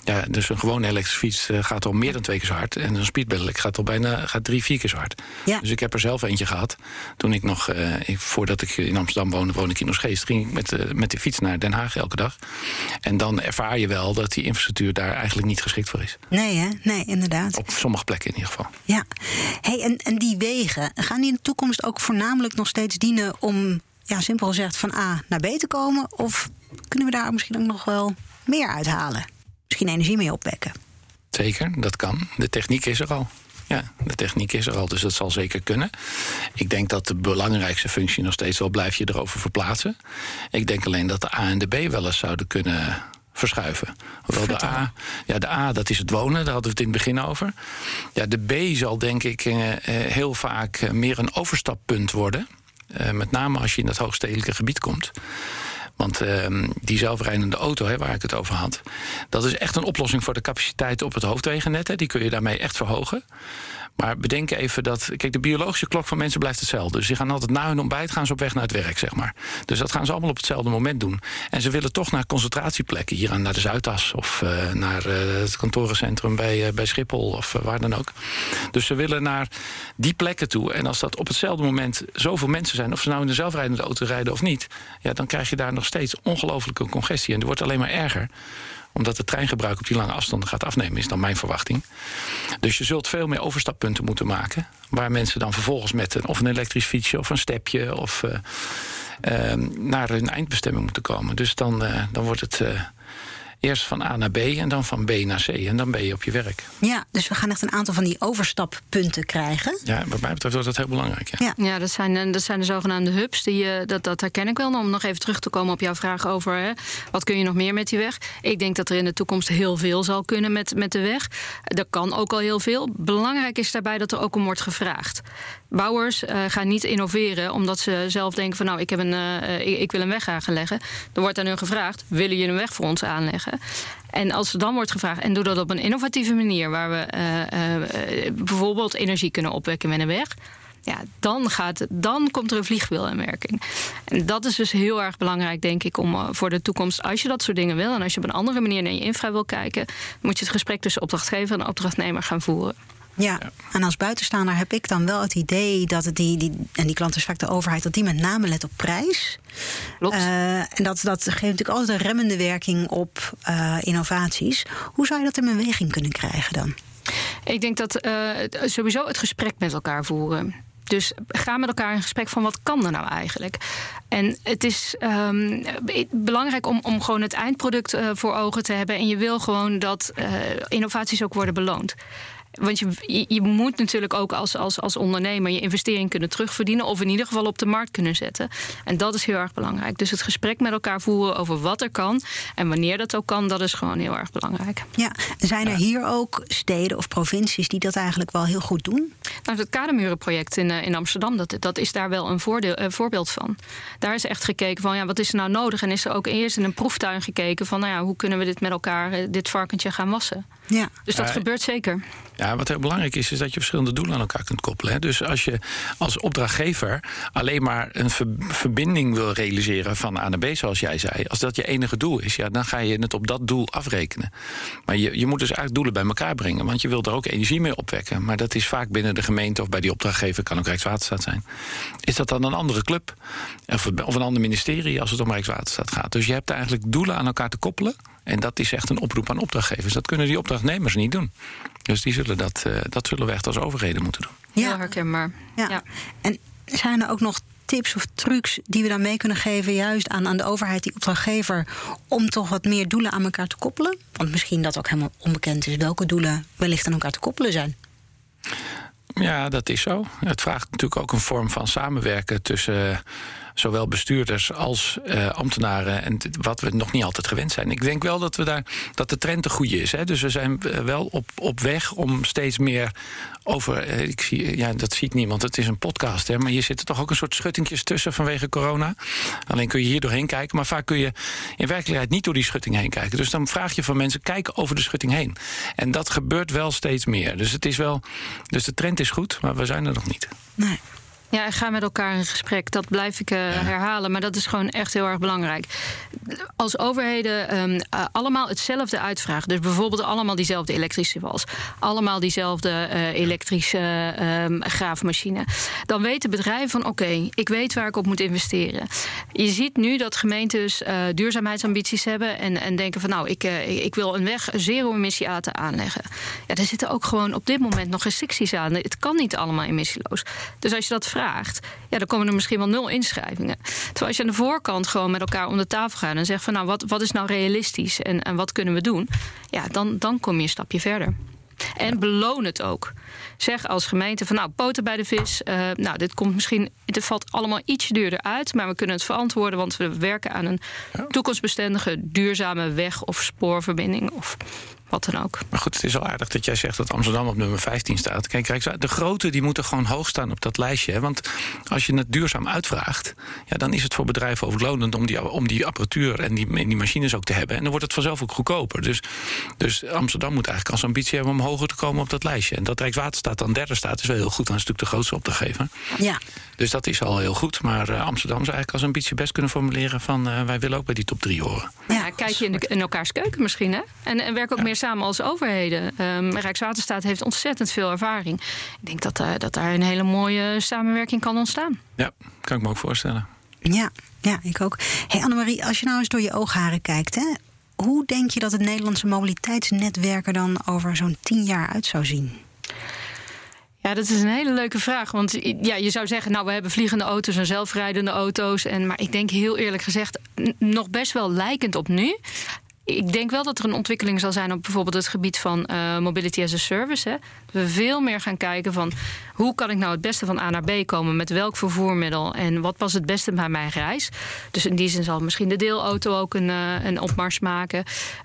Ja, dus een gewone elektrische fiets uh, gaat al meer dan twee keer zo hard. En een speedpedelec gaat al bijna gaat drie, vier keer zo hard. Ja. Dus ik heb er zelf eentje gehad. Toen ik nog, uh, ik, voordat ik in Amsterdam woonde, woonde ik in Oostgeest... ging ik met, met de fiets naar Den Haag elke dag. En dan ervaar je wel dat die infrastructuur daar eigenlijk niet geschikt voor is. Nee, hè? Nee, inderdaad. Op sommige plekken in ieder geval. Ja, hey, en, en die wegen, gaan die in de toekomst ook voornamelijk nog steeds dienen om, ja, simpel gezegd, van A naar B te komen? Of kunnen we daar misschien ook nog wel meer uithalen? Misschien energie mee opwekken? Zeker, dat kan. De techniek is er al. Ja, de techniek is er al, dus dat zal zeker kunnen. Ik denk dat de belangrijkste functie nog steeds wel blijf je erover verplaatsen. Ik denk alleen dat de A en de B wel eens zouden kunnen verschuiven. Hoewel de A, ja, de A, dat is het wonen, daar hadden we het in het begin over. Ja, de B zal denk ik uh, heel vaak uh, meer een overstappunt worden. Met name als je in dat hoogstedelijke gebied komt. Want uh, die zelfrijdende auto, hè, waar ik het over had... dat is echt een oplossing voor de capaciteit op het hoofdwegennet. Hè. Die kun je daarmee echt verhogen. Maar bedenk even dat. Kijk, de biologische klok van mensen blijft hetzelfde. Dus die gaan altijd na hun ontbijt gaan ze op weg naar het werk, zeg maar. Dus dat gaan ze allemaal op hetzelfde moment doen. En ze willen toch naar concentratieplekken. Hier aan naar de Zuidas of uh, naar uh, het kantorencentrum bij, uh, bij Schiphol of waar dan ook. Dus ze willen naar die plekken toe. En als dat op hetzelfde moment zoveel mensen zijn, of ze nou in de zelfrijdende auto rijden of niet, ja, dan krijg je daar nog steeds ongelofelijke congestie. En die wordt alleen maar erger omdat het treingebruik op die lange afstanden gaat afnemen, is dan mijn verwachting. Dus je zult veel meer overstappunten moeten maken. Waar mensen dan vervolgens met een, of een elektrisch fietsje of een stepje of uh, uh, naar hun eindbestemming moeten komen. Dus dan, uh, dan wordt het eerst van A naar B en dan van B naar C. En dan ben je op je werk. Ja, dus we gaan echt een aantal van die overstappunten krijgen. Ja, wat mij betreft wordt dat heel belangrijk. Ja, ja. ja dat, zijn, dat zijn de zogenaamde hubs. Die, dat, dat herken ik wel. Om nog even terug te komen op jouw vraag over... Hè, wat kun je nog meer met die weg? Ik denk dat er in de toekomst heel veel zal kunnen met, met de weg. Er kan ook al heel veel. Belangrijk is daarbij dat er ook om wordt gevraagd. Bouwers uh, gaan niet innoveren omdat ze zelf denken van nou, ik, heb een, uh, ik, wil een weg aanleggen. Er wordt aan hun gevraagd, willen jullie een weg voor ons aanleggen? En als er dan wordt gevraagd, en doe dat op een innovatieve manier, waar we uh, bijvoorbeeld energie kunnen opwekken met een weg. Ja, dan, gaat, dan komt er een vliegwiel in werking. En dat is dus heel erg belangrijk, denk ik, om voor de toekomst. Als je dat soort dingen wil en als je op een andere manier naar je infra wil kijken, moet je het gesprek tussen opdrachtgever en opdrachtnemer gaan voeren. Ja. en als buitenstaander heb ik dan wel het idee dat het die, die en die klant is vaak de overheid, dat die met name let op prijs. Klopt. Uh, en dat, dat geeft natuurlijk altijd een remmende werking op uh, innovaties. Hoe zou je dat in beweging kunnen krijgen dan? Ik denk dat uh, sowieso het gesprek met elkaar voeren. Dus ga met elkaar in gesprek van wat kan er nou eigenlijk. En het is um, belangrijk om, om gewoon het eindproduct uh, voor ogen te hebben. En je wil gewoon dat uh, innovaties ook worden beloond. Want je, je moet natuurlijk ook als, als, als ondernemer je investering kunnen terugverdienen. Of in ieder geval op de markt kunnen zetten. En dat is heel erg belangrijk. Dus het gesprek met elkaar voeren over wat er kan. En wanneer dat ook kan, dat is gewoon heel erg belangrijk. Ja, zijn er hier ook steden of provincies die dat eigenlijk wel heel goed doen? Nou, het Kademurenproject in, in Amsterdam, dat, dat is daar wel een voordeel, uh, voorbeeld van. Daar is echt gekeken van ja, wat is er nou nodig? En is er ook eerst in een proeftuin gekeken van nou ja, hoe kunnen we dit met elkaar, dit varkentje gaan wassen? Ja. Dus dat Ja, gebeurt zeker. Ja, wat heel belangrijk is, is dat je verschillende doelen aan elkaar kunt koppelen. Dus als je als opdrachtgever alleen maar een ver- verbinding wil realiseren van A naar B, zoals jij zei, als dat je enige doel is, ja, dan ga je het op dat doel afrekenen. Maar je, je moet dus eigenlijk doelen bij elkaar brengen, want je wilt er ook energie mee opwekken. Maar dat is vaak binnen de gemeente of bij die opdrachtgever, kan ook Rijkswaterstaat zijn. Is dat dan een andere club? Of, of een ander ministerie als het om Rijkswaterstaat gaat? Dus je hebt eigenlijk doelen aan elkaar te koppelen. En dat is echt een oproep aan opdrachtgevers. Dat kunnen die opdrachtnemers niet doen. Dus die zullen dat, uh, dat zullen we echt als overheden moeten doen. Heel herkenbaar. Ja. Ja. En zijn er ook nog tips of trucs die we dan mee kunnen geven, juist aan, aan de overheid, die opdrachtgever, om toch wat meer doelen aan elkaar te koppelen? Want misschien dat ook helemaal onbekend is welke doelen wellicht aan elkaar te koppelen zijn. Ja, dat is zo. Het vraagt natuurlijk ook een vorm van samenwerken tussen uh, zowel bestuurders als uh, ambtenaren. En wat we nog niet altijd gewend zijn. Ik denk wel dat we daar dat de trend de goede is. Hè? Dus we zijn wel op, op weg om steeds meer over. Uh, ik zie, ja, dat ziet niemand. Het is een podcast. Hè? Maar hier zitten toch ook een soort schuttingjes tussen vanwege corona. Alleen kun je hier doorheen kijken. Maar vaak kun je in werkelijkheid niet door die schutting heen kijken. Dus dan vraag je van mensen: kijk over de schutting heen. En dat gebeurt wel steeds meer. Dus het is wel. Dus de trend is goed, maar we zijn er nog niet. Nee. Ja, en ga met elkaar in gesprek. Dat blijf ik uh, herhalen, maar dat is gewoon echt heel erg belangrijk. Als overheden um, uh, allemaal hetzelfde uitvragen, dus bijvoorbeeld allemaal diezelfde elektrische was, allemaal diezelfde uh, elektrische um, graafmachine, dan weten bedrijven van oké, okay, ik weet waar ik op moet investeren. Je ziet nu dat gemeentes duurzaamheidsambities hebben en, en denken van nou, ik, ik wil een weg zero-emissie aanleggen. Ja, er zitten ook gewoon op dit moment nog restricties aan. Het kan niet allemaal emissieloos. Dus als je dat vraagt, ja, dan komen er misschien wel nul inschrijvingen. Terwijl als je aan de voorkant gewoon met elkaar om de tafel gaat en zegt van nou, wat, wat is nou realistisch en, en wat kunnen we doen? Ja, dan, dan kom je een stapje verder. En beloon het ook. Zeg als gemeente van nou, poten bij de vis. Uh, nou, dit komt misschien. Het valt allemaal iets duurder uit. Maar we kunnen het verantwoorden. Want we werken aan een toekomstbestendige, duurzame weg of spoorverbinding. Of wat dan ook. Maar goed, het is al aardig dat jij zegt dat Amsterdam op nummer 15 staat. Kijk, de grote die moeten gewoon hoog staan op dat lijstje. Hè? Want als je het duurzaam uitvraagt, ja, dan is het voor bedrijven overlonend om die, om die apparatuur en die, en die machines ook te hebben. En dan wordt het vanzelf ook goedkoper. Dus, dus Amsterdam moet eigenlijk als ambitie hebben om hoger te komen op dat lijstje. En dat Rijkswaterstaat dan derde staat, is wel heel goed. Dan is het natuurlijk de grootste opdrachtgever. Ja. Dus dat is al heel goed. Maar uh, Amsterdam zou eigenlijk als ambitie best kunnen formuleren van uh, wij willen ook bij die top 3 horen. Ja, kijk je in, de, in, elkaars keuken misschien, hè? En, en werk ook ja. meer samen als overheden. Um, Rijkswaterstaat heeft ontzettend veel ervaring. Ik denk dat, uh, dat daar een hele mooie samenwerking kan ontstaan. Ja, kan ik me ook voorstellen. Ja, ja ik ook. Hey Annemarie, als je nou eens door je oogharen kijkt, hè, hoe denk je dat het Nederlandse mobiliteitsnetwerk er dan over zo'n tien jaar uit zou zien? Ja, dat is een hele leuke vraag. Want ja, je zou zeggen, nou, we hebben vliegende auto's en zelfrijdende auto's. En, maar ik denk heel eerlijk gezegd, nog best wel lijkend op nu. Ik denk wel dat er een ontwikkeling zal zijn op bijvoorbeeld het gebied van uh, mobility as a service. Hè. We veel meer gaan kijken van hoe kan ik nou het beste van A naar B komen met welk vervoermiddel en wat past het beste bij mijn reis. Dus in die zin zal misschien de deelauto ook een, uh, een opmars maken.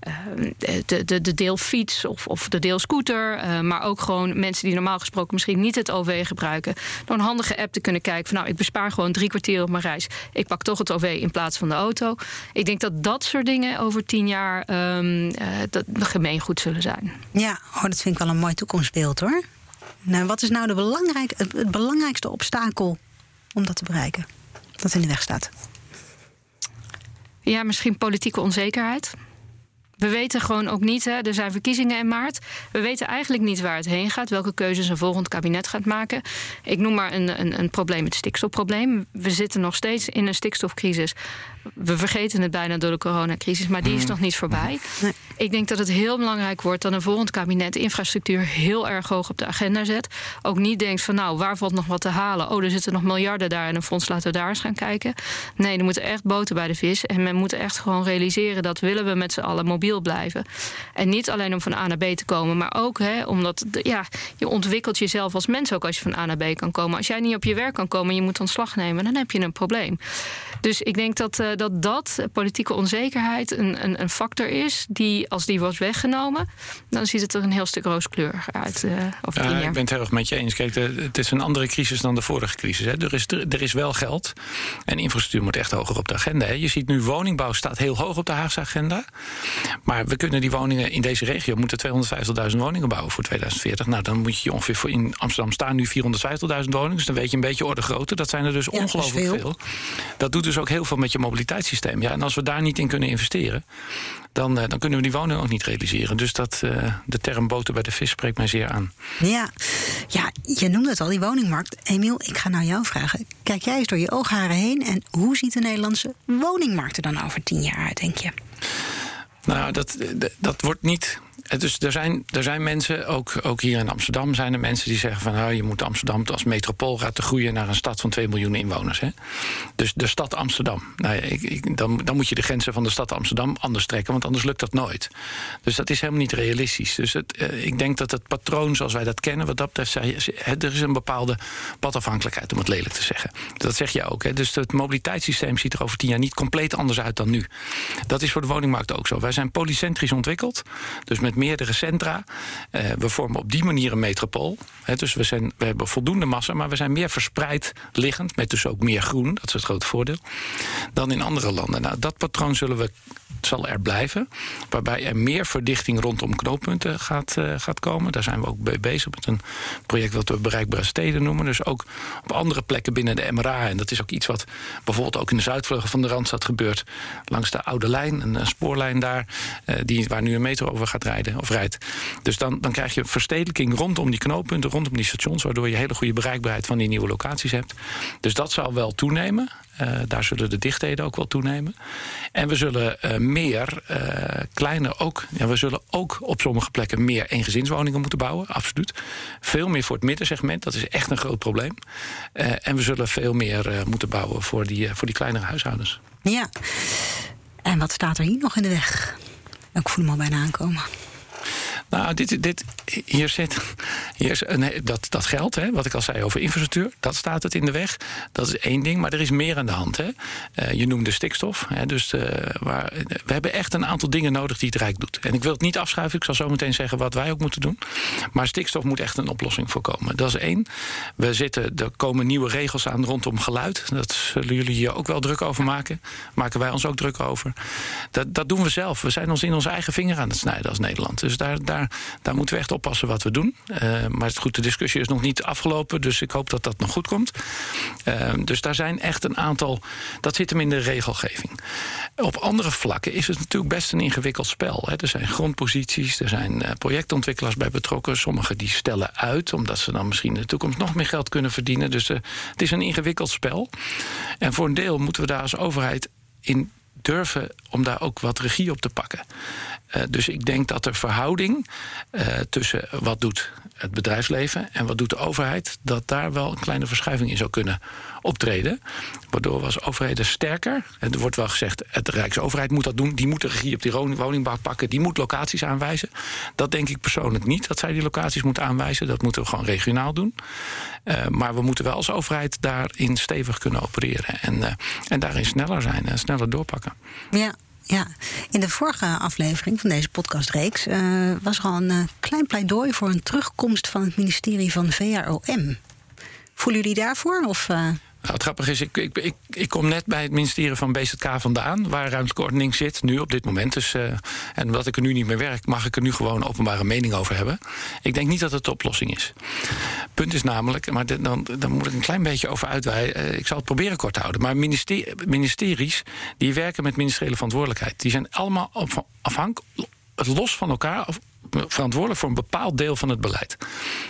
Uh, de, de, de deelfiets of, of de deelscooter. Uh, maar ook gewoon mensen die normaal gesproken misschien niet het OV gebruiken. Door een handige app te kunnen kijken van nou, ik bespaar gewoon drie kwartier op mijn reis. Ik pak toch het OV in plaats van de auto. Ik denk dat dat soort dingen over tien jaar um, dat gemeengoed zullen zijn. Ja, oh, dat vind ik wel een mooi toekomstbeeld hoor. Nou, wat is nou de het belangrijkste obstakel om dat te bereiken? Dat in de weg staat? Ja, misschien politieke onzekerheid. We weten gewoon ook niet, hè, er zijn verkiezingen in maart. We weten eigenlijk niet waar het heen gaat, welke keuzes een volgend kabinet gaat maken. Ik noem maar een, een, een probleem, het stikstofprobleem. We zitten nog steeds in een stikstofcrisis we vergeten het bijna door de coronacrisis, maar die is mm. nog niet voorbij. Nee. Ik denk dat het heel belangrijk wordt dat een volgend kabinet infrastructuur heel erg hoog op de agenda zet. Ook niet denkt van nou, waar valt nog wat te halen? Oh, er zitten nog miljarden daar in een fonds, laten we daar eens gaan kijken. Nee, er moet echt boter bij de vis. En men moet echt gewoon realiseren dat willen we met z'n allen mobiel blijven. En niet alleen om van A naar B te komen, maar ook hè, omdat ja, je ontwikkelt jezelf als mens ook als je van A naar B kan komen. Als jij niet op je werk kan komen en je moet ontslag nemen, dan heb je een probleem. Dus ik denk dat, uh, dat dat, politieke onzekerheid, een, een, een, factor is die, als die wordt weggenomen, dan ziet het er een heel stuk rooskleuriger uit. Uh, over ja, jaar. Ik ben het heel erg met je eens. Kijk, het is een andere crisis dan de vorige crisis. Hè. Er, is, er is wel geld en infrastructuur moet echt hoger op de agenda. Hè. Je ziet nu woningbouw staat heel hoog op de Haagse agenda. Maar we kunnen die woningen in deze regio moeten 250.000 woningen bouwen voor 2040. Nou, dan moet je ongeveer voor in Amsterdam staan nu 450.000 woningen. Dus dan weet je een beetje orde grootte. Dat zijn er dus ja, ongelooflijk veel. veel. Dat doet dus ook heel veel met je mobiliteitssysteem. Ja, en als we daar niet in kunnen investeren, dan, uh, dan kunnen we die woning ook niet realiseren. Dus dat, uh, de term boter bij de vis spreekt mij zeer aan. Ja. ja, je noemde het al, die woningmarkt. Emiel, ik ga nou jou vragen. Kijk jij eens door je oogharen heen en hoe ziet de Nederlandse woningmarkt er dan over tien jaar uit, denk je? Nou, dat, dat wordt niet dus er zijn, er zijn mensen, ook, ook hier in Amsterdam zijn er mensen die zeggen van nou, je moet Amsterdam als metropool laten groeien naar een stad van 2 miljoen inwoners. Hè? Dus de stad Amsterdam. Nou ik, dan, dan moet je de grenzen van de stad Amsterdam anders trekken, want anders lukt dat nooit. Dus dat is helemaal niet realistisch. Dus het, eh, ik denk dat het patroon zoals wij dat kennen, wat dat betreft, er is een bepaalde padafhankelijkheid, om het lelijk te zeggen. Dat zeg je ook. Hè? Dus het mobiliteitssysteem ziet er over tien jaar niet compleet anders uit dan nu. Dat is voor de woningmarkt ook zo. Wij zijn polycentrisch ontwikkeld. Dus met meerdere centra. Uh, we vormen op die manier een metropool. dus we, zijn, we hebben voldoende massa, maar we zijn meer verspreid liggend. Met dus ook meer groen, dat is het grote voordeel. Dan in andere landen. Nou, dat patroon zullen we, zal er blijven. Waarbij er meer verdichting rondom knooppunten gaat, uh, gaat komen. Daar zijn we ook mee bezig met een project wat we bereikbare steden noemen. Dus ook op andere plekken binnen de MRA. En dat is ook iets wat bijvoorbeeld ook in de zuidvleugel van de Randstad gebeurt. Langs de Oude Lijn, een, spoorlijn daar. Uh, die, waar nu een metro over gaat rijden of rijdt. Dus dan, dan krijg je verstedelijking rondom die knooppunten, rondom die stations, waardoor je hele goede bereikbaarheid van die nieuwe locaties hebt. Dus dat zal wel toenemen. Uh, daar zullen de dichtheden ook wel toenemen. En we zullen uh, meer uh, kleine ook. Ja, we zullen ook op sommige plekken meer eengezinswoningen moeten bouwen. Absoluut. Veel meer voor het middensegment. Dat is echt een groot probleem. en we zullen veel meer moeten bouwen voor die, voor die kleinere huishoudens. Ja. En wat staat er hier nog in de weg? Ik voel hem al bijna aankomen. Nou, dit, dit, hier zit hier is een, dat, dat geld, hè, wat ik al zei over infrastructuur, dat staat het in de weg. Dat is één ding, maar er is meer aan de hand. Hè. Uh, je noemde stikstof. Hè, dus uh, waar, we hebben echt een aantal dingen nodig die het Rijk doet. En ik wil het niet afschuiven, ik zal zo meteen zeggen wat wij ook moeten doen. Maar stikstof moet echt een oplossing voorkomen. Dat is één. We zitten, er komen nieuwe regels aan rondom geluid. Dat zullen jullie hier ook wel druk over maken. Maken wij ons ook druk over. Dat, dat doen we zelf. We zijn ons in onze eigen vinger aan het snijden als Nederland. Dus daar, daar daar, moeten we echt oppassen wat we doen. Uh, maar goed, de discussie is nog niet afgelopen, dus ik hoop dat dat nog goed komt. Uh, dus daar zijn echt een aantal. Dat zit hem in de regelgeving. Op andere vlakken is het natuurlijk best een ingewikkeld spel. Er zijn grondposities, er zijn uh, projectontwikkelaars bij betrokken. Sommigen die stellen uit, omdat ze dan misschien in de toekomst nog meer geld kunnen verdienen. Dus het is een ingewikkeld spel. En voor een deel moeten we daar als overheid in durven om daar ook wat regie op te pakken. Uh, dus ik denk dat de verhouding uh, tussen wat doet het bedrijfsleven en wat doet de overheid, dat daar wel een kleine verschuiving in zou kunnen optreden. Waardoor we als overheden sterker, en er wordt wel gezegd, de Rijksoverheid moet dat doen, die moet de regie op die woningbouw pakken, die moet locaties aanwijzen. Dat denk ik persoonlijk niet, dat zij die locaties moeten aanwijzen. Dat moeten we gewoon regionaal doen. Uh, maar we moeten wel als overheid daarin stevig kunnen opereren en, uh, en daarin sneller zijn en sneller doorpakken. Ja, ja, in de vorige aflevering van deze podcastreeks uh, was er al een klein pleidooi voor een terugkomst van het ministerie van VROM. Voelen jullie daarvoor? Of. Nou, het grappige is, ik, ik, ik, ik, kom net bij het ministerie van BZK vandaan, waar ruimtelijke zit, nu op dit moment. Dus, uh, en omdat ik er nu niet meer werk, mag ik er nu gewoon openbare mening over hebben. Ik denk niet dat het de oplossing is. Punt is namelijk, maar dan, dan moet ik een klein beetje over uitweiden. Uh, ik zal het proberen kort te houden. Maar minister, ministeries die werken met ministeriële verantwoordelijkheid, die zijn allemaal afhankelijk, los van elkaar verantwoordelijk voor een bepaald deel van het beleid.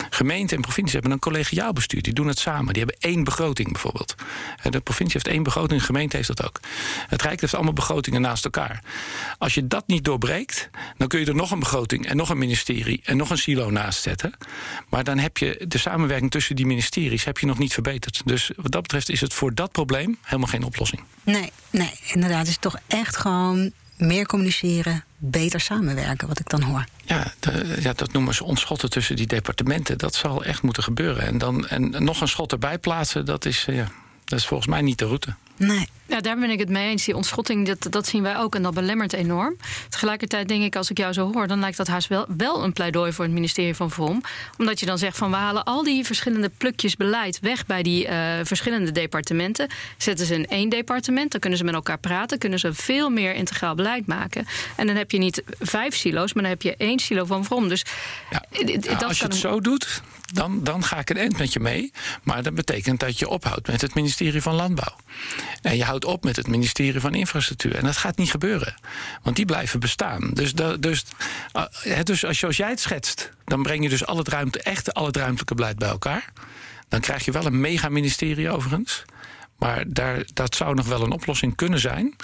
Gemeenten en provincies hebben een collegiaal bestuur. Die doen het samen. Die hebben één begroting bijvoorbeeld. De provincie heeft één begroting, de gemeente heeft dat ook. Het Rijk heeft allemaal begrotingen naast elkaar. Als je dat niet doorbreekt, dan kun je er nog een begroting en nog een ministerie en nog een silo naast zetten. Maar dan heb je de samenwerking tussen die ministeries heb je nog niet verbeterd. Dus wat dat betreft is het voor dat probleem helemaal geen oplossing. Nee, nee, inderdaad. Het is toch echt gewoon meer communiceren, beter samenwerken, wat ik dan hoor. Ja, de, ja, dat noemen ze ontschotten tussen die departementen. Dat zal echt moeten gebeuren. En, dan, en nog een schot erbij plaatsen, dat is, ja, dat is volgens mij niet de route. Nee. Ja, daar ben ik het mee eens. Die ontschotting, dat, dat zien wij ook en dat belemmert enorm. Tegelijkertijd denk ik, als ik jou zo hoor, dan lijkt dat haast wel, wel een pleidooi voor het ministerie van VROM. Omdat je dan zegt van we halen al die verschillende plukjes beleid weg bij die uh, verschillende departementen. Zetten ze in één departement, dan kunnen ze met elkaar praten, kunnen ze veel meer integraal beleid maken. En dan heb je niet vijf silo's, maar dan heb je één silo van VROM. Dus ja, nou, als je het zo doet, dan, dan ga ik een eind met je mee. Maar dat betekent dat je ophoudt met het ministerie van Landbouw. En je houdt op met het ministerie van Infrastructuur. En dat gaat niet gebeuren. Want die blijven bestaan. Dus, dus, uh, dus als, zoals jij het schetst, dan breng je dus al het ruimte, echt al het ruimtelijke beleid bij elkaar. Dan krijg je wel een mega-ministerie overigens. Maar daar, dat zou nog wel een oplossing kunnen zijn.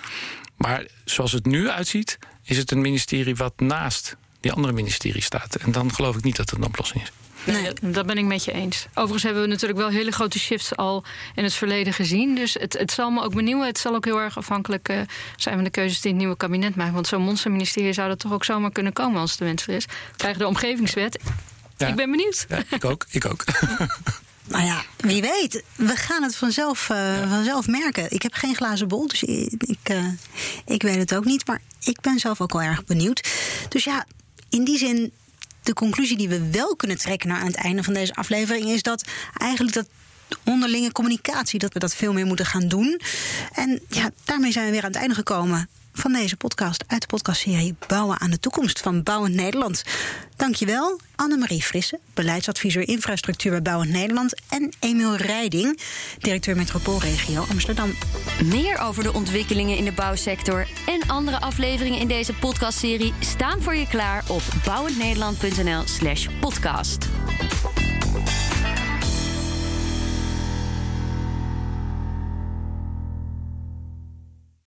Maar zoals het nu uitziet, is het een ministerie wat naast die andere ministerie staat. En dan geloof ik niet dat het een oplossing is. Nee, dat ben ik met je eens. Overigens hebben we natuurlijk wel hele grote shifts al in het verleden gezien. Dus het, het zal me ook benieuwen. Het zal ook heel erg afhankelijk uh, zijn van de keuzes die het nieuwe kabinet maakt. Want zo'n monsterministerie zou dat toch ook zomaar kunnen komen als het de wens er is. Krijgen de omgevingswet. Ja. Ik ben benieuwd. Ja, ik ook. Ik ook. Nou ja, wie weet. We gaan het vanzelf, uh, ja. vanzelf merken. Ik heb geen glazen bol, dus ik, ik, uh, ik weet het ook niet. Maar ik ben zelf ook wel erg benieuwd. Dus ja, in die zin de conclusie die we wel kunnen trekken naar aan het einde van deze aflevering is dat eigenlijk dat onderlinge communicatie, dat we dat veel meer moeten gaan doen. En ja, daarmee zijn we weer aan het einde gekomen van deze podcast uit de podcastserie Bouwen aan de Toekomst van Bouwend Nederland. Dankjewel Annemarie Frisse, beleidsadviseur infrastructuur bij Bouwend Nederland en Emiel Rijding, directeur metropoolregio Amsterdam. Meer over de ontwikkelingen in de bouwsector en andere afleveringen in deze podcastserie staan voor je klaar op bouwendnederland.nl/podcast.